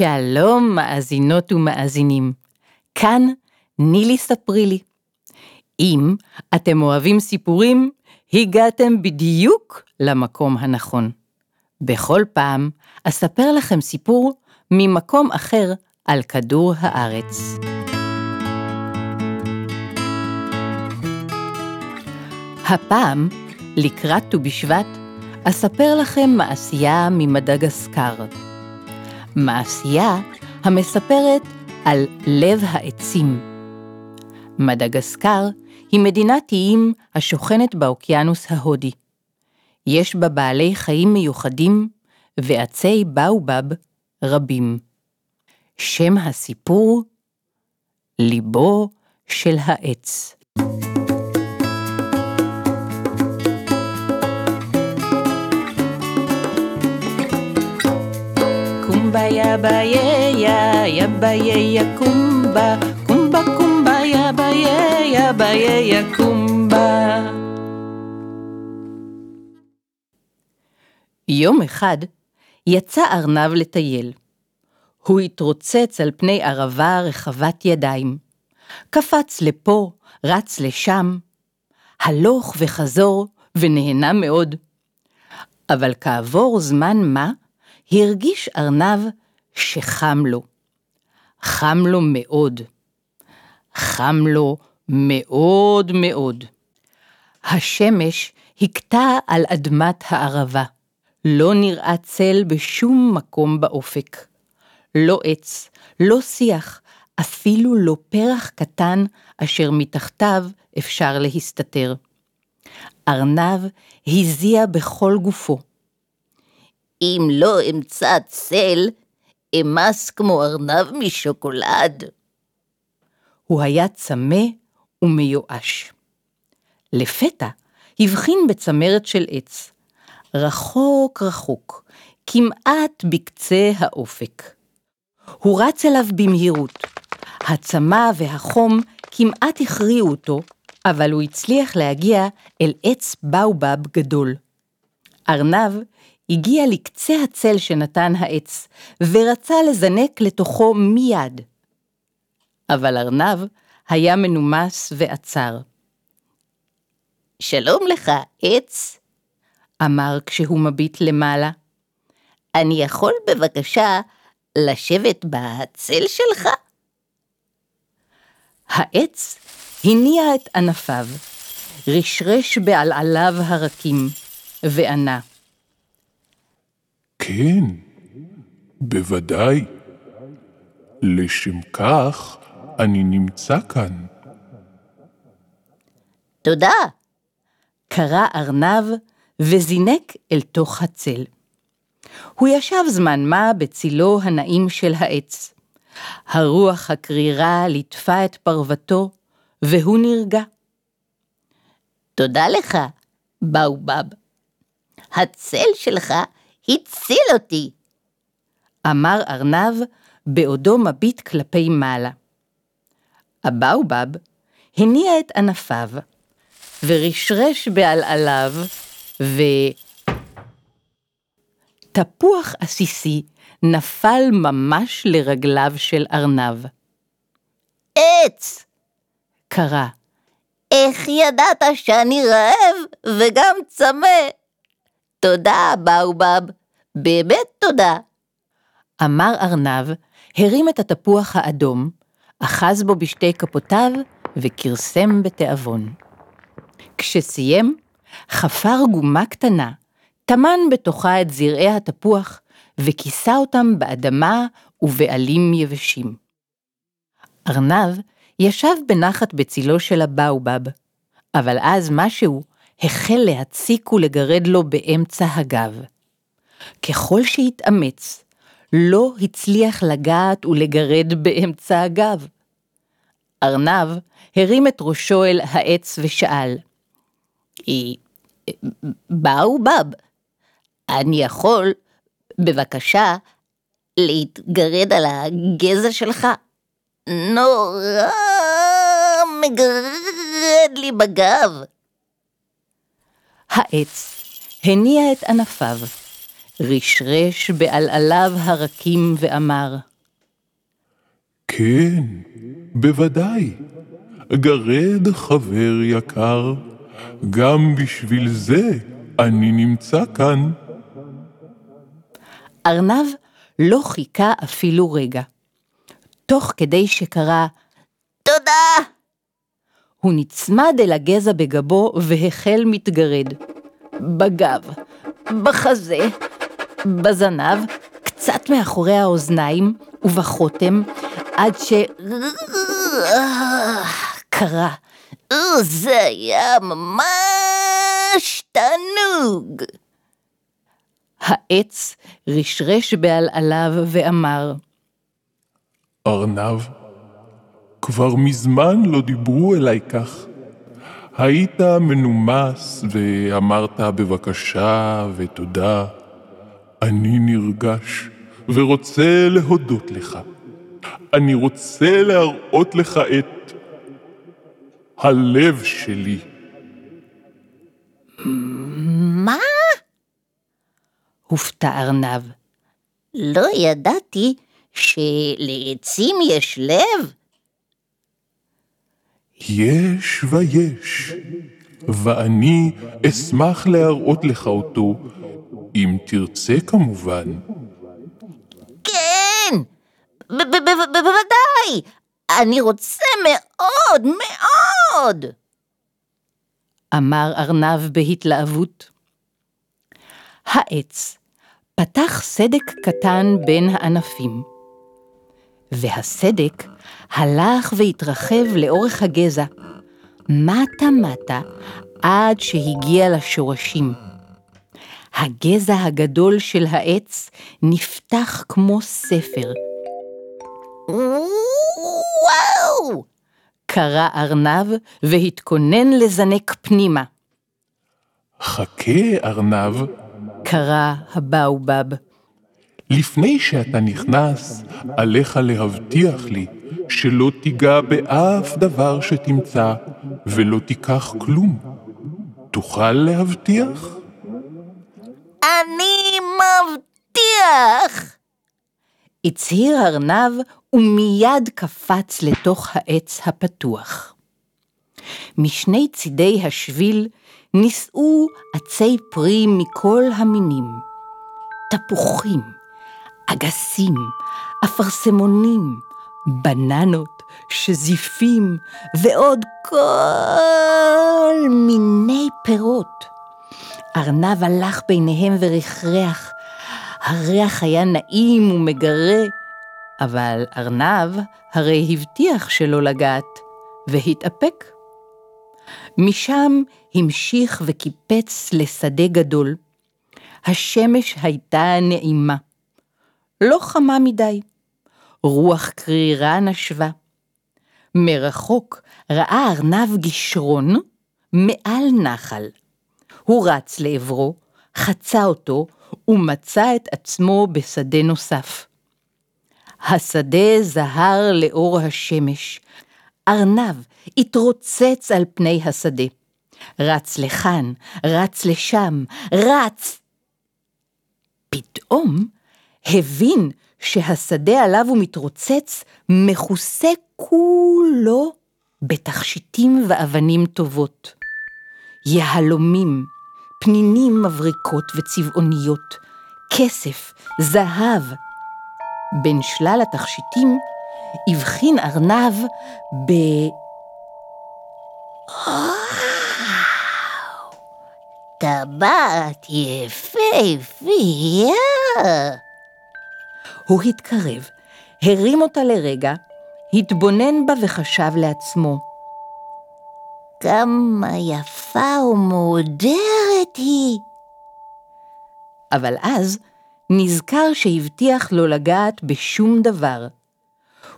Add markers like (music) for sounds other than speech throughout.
שלום מאזינות ומאזינים, כאן נילי ספרי לי. אם אתם אוהבים סיפורים, הגעתם בדיוק למקום הנכון. בכל פעם אספר לכם סיפור ממקום אחר על כדור הארץ. הפעם, לקראת ט"ו בשבט, אספר לכם מעשייה ממדגסקר. מעשייה המספרת על לב העצים. מדגסקר היא מדינת איים השוכנת באוקיינוס ההודי. יש בה בעלי חיים מיוחדים ועצי באובב רבים. שם הסיפור ליבו של העץ. קומבה יבה יה יבה יה קומבה קומבה קומבה יבה יה יבה יה קומבה יום אחד יצא ארנב לטייל. הוא התרוצץ על פני ערבה רחבת ידיים. קפץ לפה, רץ לשם, הלוך וחזור, ונהנה מאוד. אבל כעבור זמן מה, הרגיש ארנב שחם לו. חם לו מאוד. חם לו מאוד מאוד. השמש הכתה על אדמת הערבה. לא נראה צל בשום מקום באופק. לא עץ, לא שיח, אפילו לא פרח קטן אשר מתחתיו אפשר להסתתר. ארנב הזיע בכל גופו. אם לא אמצא צל, אמס כמו ארנב משוקולד. הוא היה צמא ומיואש. לפתע הבחין בצמרת של עץ, רחוק רחוק, כמעט בקצה האופק. הוא רץ אליו במהירות. הצמא והחום כמעט הכריעו אותו, אבל הוא הצליח להגיע אל עץ באובב גדול. ארנב הגיע לקצה הצל שנתן העץ, ורצה לזנק לתוכו מיד. אבל ארנב היה מנומס ועצר. שלום לך, עץ. אמר כשהוא מביט למעלה. אני יכול בבקשה לשבת בצל שלך? העץ הניע את ענפיו, רשרש בעלעליו הרכים, וענה. כן, בוודאי. לשם כך אני נמצא כאן. תודה. קרא ארנב וזינק אל תוך הצל. הוא ישב זמן מה בצילו הנעים של העץ. הרוח הקרירה ליטפה את פרוותו, והוא נרגע. תודה לך, באובב. הצל שלך הציל אותי. אמר ארנב בעודו מביט כלפי מעלה. הבאובב הניע את ענפיו, ורשרש בעלעליו, ו... תפוח עסיסי נפל ממש לרגליו של ארנב. עץ! קרא, איך ידעת שאני רעב וגם צמא? תודה, באובב. באמת תודה. אמר ארנב, הרים את התפוח האדום, אחז בו בשתי כפותיו וכרסם בתיאבון. כשסיים, חפר גומה קטנה, טמן בתוכה את זרעי התפוח וכיסה אותם באדמה ובעלים יבשים. ארנב ישב בנחת בצילו של הבאובב, אבל אז משהו החל להציק ולגרד לו באמצע הגב. ככל שהתאמץ, לא הצליח לגעת ולגרד באמצע הגב. ארנב הרים את ראשו אל העץ ושאל, באובב, אני יכול, בבקשה, להתגרד על הגזע שלך? נורא מגרד לי בגב. העץ הניע את ענפיו, רשרש בעלעליו הרכים ואמר, כן, בוודאי. גרד חבר יקר, גם בשביל זה אני נמצא כאן. ארנב לא חיכה אפילו רגע. תוך כדי שקרא תודה! הוא נצמד אל הגזע בגבו והחל מתגרד. בגב, בחזה, בזנב, קצת מאחורי האוזניים ובחוטם, עד ש... קרה. זה היה ממש תענוג. העץ רשרש בעלעליו ואמר, ארנב, כבר מזמן לא דיברו אליי כך. היית מנומס ואמרת בבקשה ותודה. אני נרגש ורוצה להודות לך. אני רוצה להראות לך את הלב שלי. מה? הופתע ארנב. לא ידעתי שלעצים יש לב. יש ויש, ואני אשמח להראות לך אותו, אם תרצה כמובן. כן, ב- ב- ב- בוודאי. אני רוצה מאוד מאוד. אמר ארנב בהתלהבות. העץ פתח סדק קטן בין הענפים, והסדק הלך והתרחב לאורך הגזע, מטה-מטה, עד שהגיע לשורשים. הגזע הגדול של העץ נפתח כמו ספר. וואו! קרא ארנב והתכונן לזנק פנימה. חכה, ארנב, קרא הבאובב. לפני שאתה נכנס, עליך להבטיח לי שלא תיגע באף דבר שתמצא, ולא תיקח כלום. תוכל להבטיח? אני מבטיח! הצהיר ארנב ומיד קפץ לתוך העץ הפתוח. משני צידי השביל נישאו עצי פרי מכל המינים. תפוחים, אגסים, אפרסמונים, בננות, שזיפים ועוד כל מיני פירות. ארנב הלך ביניהם ורכרח. הריח היה נעים ומגרה, אבל ארנב הרי הבטיח שלא לגעת, והתאפק. משם המשיך וקיפץ לשדה גדול. השמש הייתה נעימה. לא חמה מדי. רוח קרירה נשבה. מרחוק ראה ארנב גישרון מעל נחל. הוא רץ לעברו, חצה אותו, ומצא את עצמו בשדה נוסף. השדה זהר לאור השמש. ארנב התרוצץ על פני השדה. רץ לכאן, רץ לשם, רץ. פתאום הבין שהשדה עליו הוא מתרוצץ מכוסה כולו בתכשיטים ואבנים טובות. יהלומים, פנינים מבריקות וצבעוניות, כסף, זהב. בין שלל התכשיטים הבחין ארנב ב... טבעת יפהפייה. הוא התקרב, הרים אותה לרגע, התבונן בה וחשב לעצמו, כמה יפה ומהודרת היא. אבל אז נזכר שהבטיח לא לגעת בשום דבר.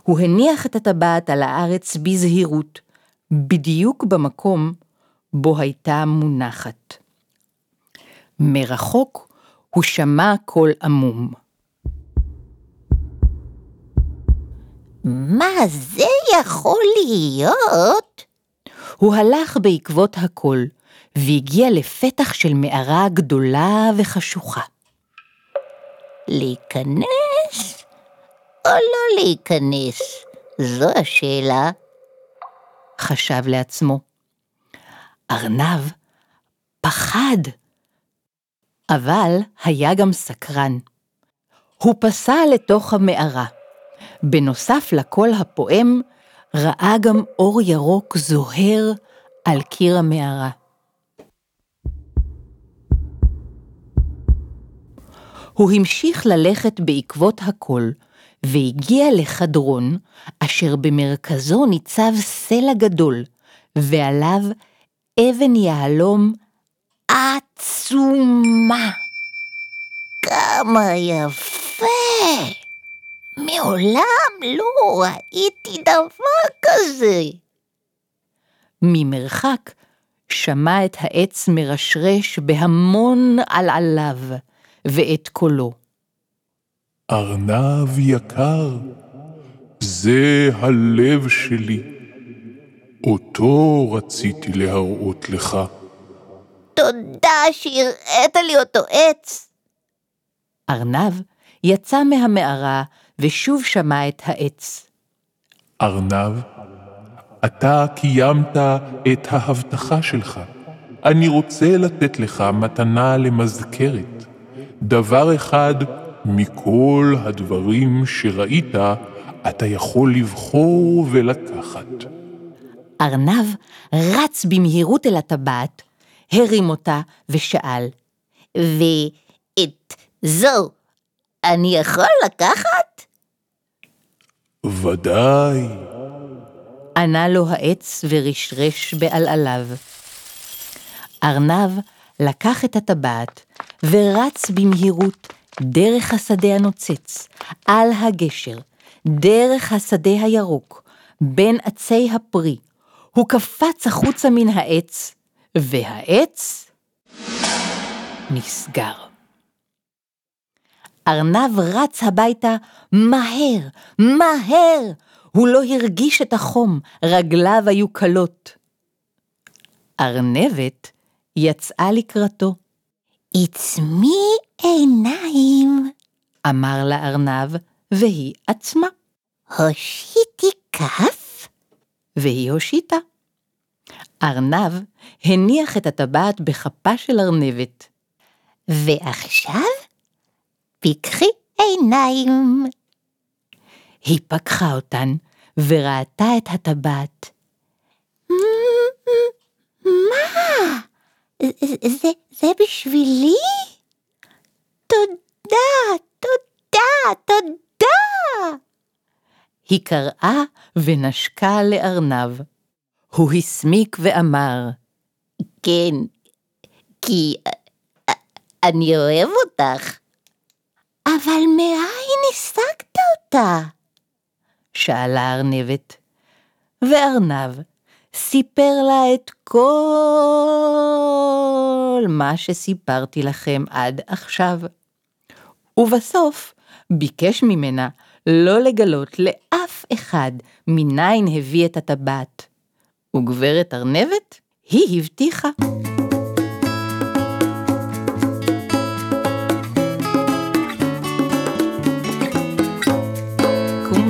הוא הניח את הטבעת על הארץ בזהירות, בדיוק במקום בו הייתה מונחת. מרחוק הוא שמע קול עמום. מה זה יכול להיות? הוא הלך בעקבות הקול, והגיע לפתח של מערה גדולה וחשוכה. להיכנס או לא להיכנס? זו השאלה. חשב לעצמו. ארנב פחד, אבל היה גם סקרן. הוא פסע לתוך המערה. בנוסף לקול הפועם, ראה גם אור ירוק זוהר על קיר המערה. הוא המשיך ללכת בעקבות הקול, והגיע לחדרון, אשר במרכזו ניצב סלע גדול, ועליו אבן יהלום עצומה. כמה יפה! מעולם לא ראיתי דבר כזה. ממרחק שמע את העץ מרשרש בהמון עלעליו, ואת קולו. ארנב יקר, זה הלב שלי. אותו רציתי להראות לך. תודה שהראית לי אותו עץ. ארנב יצא מהמערה ושוב שמע את העץ. ארנב, אתה קיימת את ההבטחה שלך. אני רוצה לתת לך מתנה למזכרת. דבר אחד מכל הדברים שראית, אתה יכול לבחור ולקחת. ארנב רץ במהירות אל הטבעת, הרים אותה ושאל, ואת זו אני יכול לקחת? ודאי. ענה לו העץ ורשרש בעלעליו. ארנב לקח את הטבעת ורץ במהירות דרך השדה הנוצץ, על הגשר, דרך השדה הירוק, בין עצי הפרי. הוא קפץ החוצה מן העץ, והעץ נסגר. ארנב רץ הביתה מהר, מהר. הוא לא הרגיש את החום, רגליו היו קלות. ארנבת יצאה לקראתו. עצמי עיניים, אמר לארנב, והיא עצמה, הושיטי כף, והיא הושיטה. ארנב הניח את הטבעת בכפה של ארנבת. ועכשיו פיקחי עיניים. היא פקחה אותן וראתה את הטבעת. מה? זה, זה בשבילי? תודה, תודה, תודה. היא קראה ונשקה לארנב. הוא הסמיק ואמר, כן, כי אה, אני אוהב אותך. אבל מאין השגת אותה? שאלה הארנבת. וארנב סיפר לה את כל מה שסיפרתי לכם עד עכשיו. ובסוף ביקש ממנה לא לגלות לאף אחד מניין הביא את הטבעת. וגברת ארנבת, היא הבטיחה.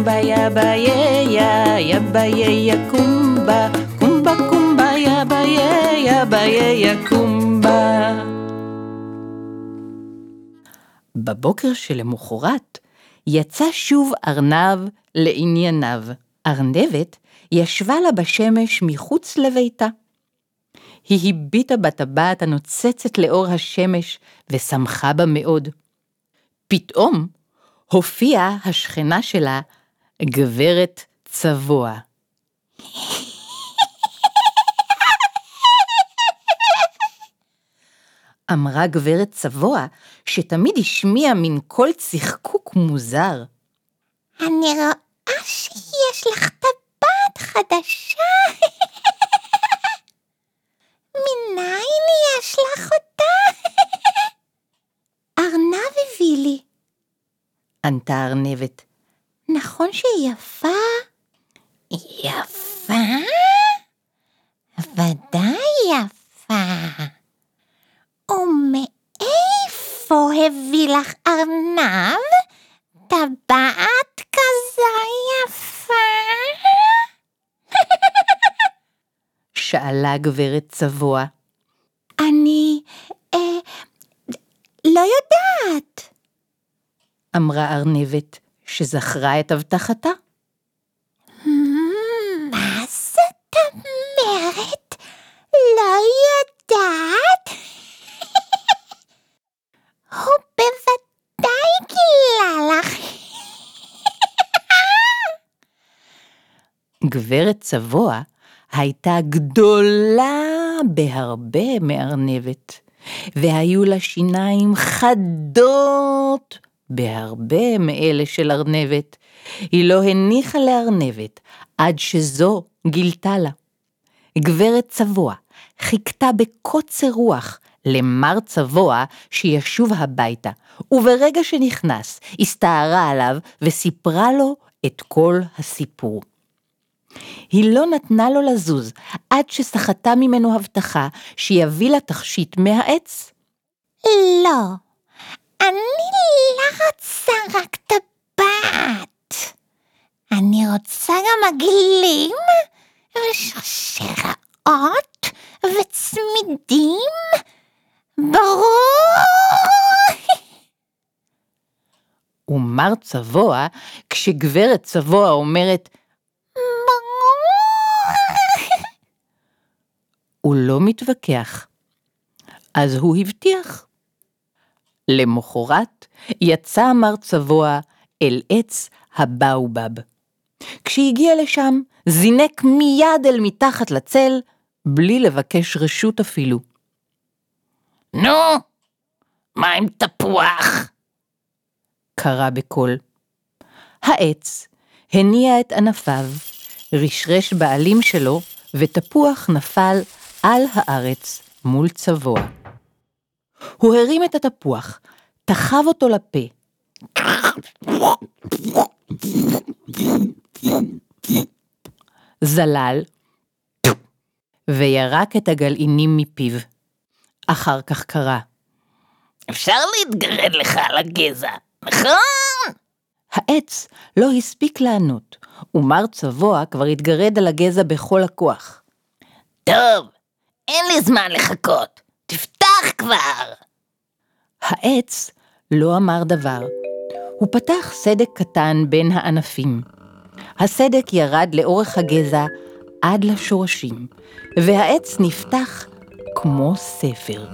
קומבה יבה יא יבה יא קומבה קומבה קומבה יבה יא יבה יא קומבה בבוקר שלמחרת יצא שוב ארנב לענייניו. ארנבת ישבה לה בשמש מחוץ לביתה. היא הביטה בטבעת הנוצצת לאור השמש ושמחה בה מאוד. פתאום הופיעה השכנה שלה, גברת צבוע. אמרה גברת צבוע, שתמיד השמיעה מין קול צחקוק מוזר. אני רואה שיש לך טבעת חדשה. מניין יש לך אותה? ארנב הביא לי. ענתה ארנבת. נכון שהיא יפה? יפה? ודאי יפה. ומאיפה הביא לך ארנב טבעת כזו יפה? שאלה גברת צבוע. אני... אה, לא יודעת. אמרה ארנבת, שזכרה את הבטחתה. מה זאת אומרת? לא יודעת? (laughs) הוא בוודאי גילה לך. גברת צבוע הייתה גדולה בהרבה מארנבת, והיו לה שיניים חדות בהרבה מאלה של ארנבת. היא לא הניחה לארנבת עד שזו גילתה לה. גברת צבוע חיכתה בקוצר רוח למר צבוע שישוב הביתה, וברגע שנכנס, הסתערה עליו וסיפרה לו את כל הסיפור. היא לא נתנה לו לזוז עד שסחטה ממנו הבטחה שיביא לה תכשיט מהעץ. לא, אני לא רוצה רק טבעת. אני רוצה גם עגלים ושרשראות וצמידים. ברור. ומר צבוע, כשגברת צבוע אומרת, ברור. הוא לא מתווכח. אז הוא הבטיח. למחרת יצא מר צבוע אל עץ הבאובב. כשהגיע לשם, זינק מיד אל מתחת לצל, בלי לבקש רשות אפילו. נו, מה עם תפוח? קרא בקול. העץ הניע את ענפיו, רשרש בעלים שלו, ותפוח נפל על הארץ מול צבוע. הוא הרים את התפוח, תחב אותו לפה. זלל, וירק את הגלעינים מפיו. אחר כך קרא. אפשר להתגרד לך על הגזע, נכון? העץ לא הספיק לענות, ומר צבוע כבר התגרד על הגזע בכל הכוח. טוב, אין לי זמן לחכות. כבר! העץ לא אמר דבר. הוא פתח סדק קטן בין הענפים. הסדק ירד לאורך הגזע עד לשורשים, והעץ נפתח כמו ספר.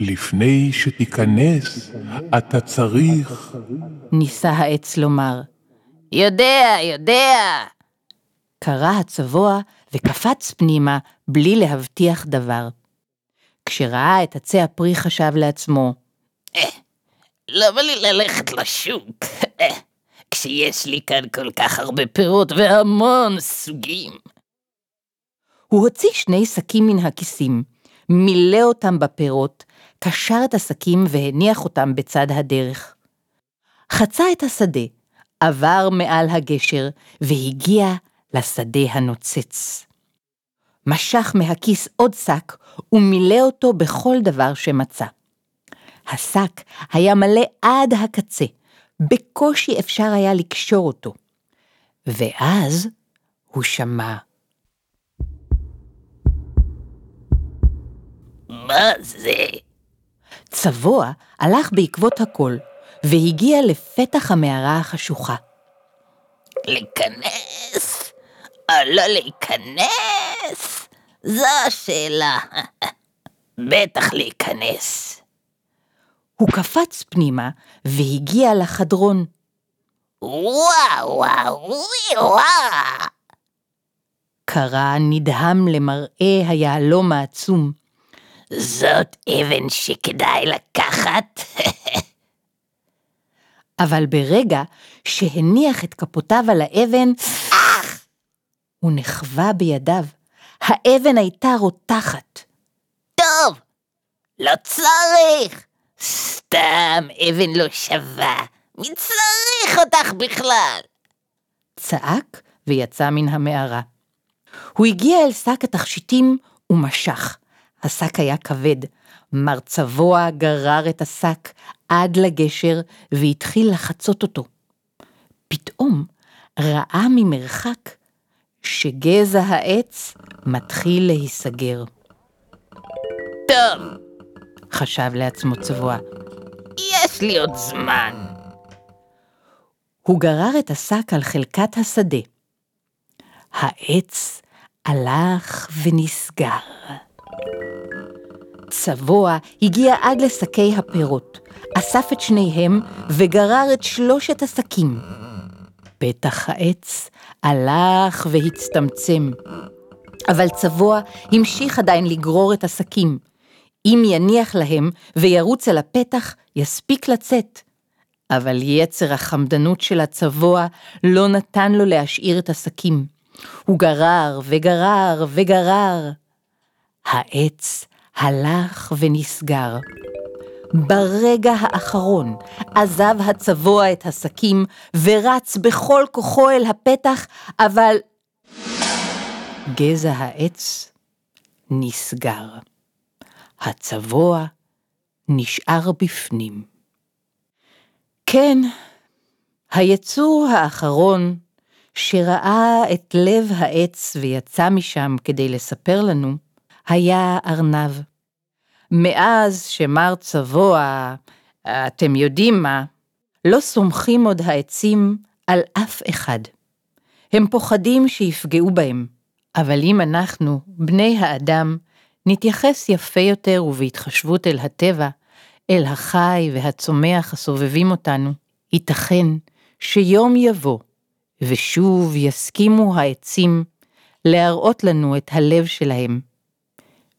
לפני שתיכנס, אתה צריך... ניסה העץ לומר. יודע, יודע. קרא הצבוע וקפץ פנימה בלי להבטיח דבר. כשראה את עצי הפרי חשב לעצמו, למה לי ללכת לשוק? כשיש לי כאן כל כך הרבה פירות והמון סוגים. הוא הוציא שני שקים מן הכיסים, מילא אותם בפירות, קשר את השקים והניח אותם בצד הדרך. חצה את השדה, עבר מעל הגשר והגיע לשדה הנוצץ. משך מהכיס עוד שק ומילא אותו בכל דבר שמצא. השק היה מלא עד הקצה, בקושי אפשר היה לקשור אותו. ואז הוא שמע. מה זה? צבוע הלך בעקבות הכל, והגיע לפתח המערה החשוכה. להיכנס? או לא להיכנס? זו השאלה. בטח להיכנס. הוא קפץ פנימה והגיע לחדרון. וואו, וואו, וואו. קרא נדהם למראה היהלום העצום. זאת אבן שכדאי לקחת? (laughs) אבל ברגע שהניח את כפותיו על האבן! הוא נחווה בידיו. האבן הייתה רותחת. טוב, לא צריך. סתם אבן לא שווה. מי צריך אותך בכלל? צעק ויצא מן המערה. הוא הגיע אל שק התכשיטים ומשך. השק היה כבד. מר צבוע גרר את השק עד לגשר והתחיל לחצות אותו. פתאום ראה ממרחק שגזע העץ מתחיל להיסגר. טוב, חשב לעצמו צבוע. יש לי עוד זמן. הוא גרר את השק על חלקת השדה. העץ הלך ונסגר. צבוע הגיע עד לשקי הפירות, אסף את שניהם וגרר את שלושת השקים. פתח העץ הלך והצטמצם, אבל צבוע המשיך עדיין לגרור את השקים. אם יניח להם וירוץ אל הפתח, יספיק לצאת. אבל יצר החמדנות של הצבוע לא נתן לו להשאיר את השקים. הוא גרר וגרר וגרר. העץ הלך ונסגר. ברגע האחרון עזב הצבוע את השקים ורץ בכל כוחו אל הפתח, אבל גזע העץ נסגר. הצבוע נשאר בפנים. כן, היצור האחרון שראה את לב העץ ויצא משם כדי לספר לנו, היה ארנב. מאז שמר צבוע, אתם יודעים מה, לא סומכים עוד העצים על אף אחד. הם פוחדים שיפגעו בהם, אבל אם אנחנו, בני האדם, נתייחס יפה יותר ובהתחשבות אל הטבע, אל החי והצומח הסובבים אותנו, ייתכן שיום יבוא, ושוב יסכימו העצים להראות לנו את הלב שלהם.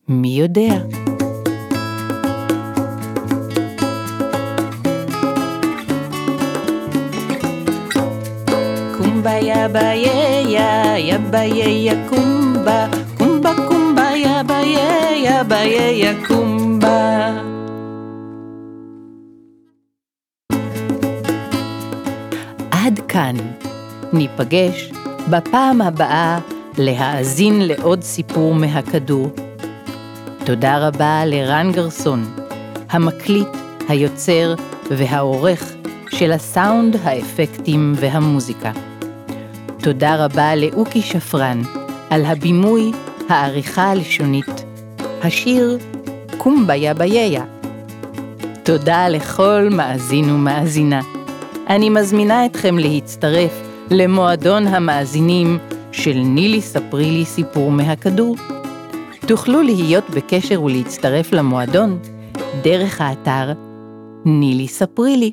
מי יודע? קומבה יבה יא יבה יא קומבה קומבה קומבה יבה יא יבה יא קומבה עד כאן. ניפגש בפעם הבאה להאזין לעוד סיפור מהכדור. תודה רבה לרן גרסון, המקליט, היוצר והעורך של הסאונד, האפקטים והמוזיקה. תודה רבה לאוקי שפרן על הבימוי, העריכה הלשונית, השיר קומביה בייה. תודה לכל מאזין ומאזינה. אני מזמינה אתכם להצטרף למועדון המאזינים של נילי ספרי לי סיפור מהכדור. תוכלו להיות בקשר ולהצטרף למועדון דרך האתר נילי ספרי לי.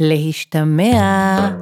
להשתמע.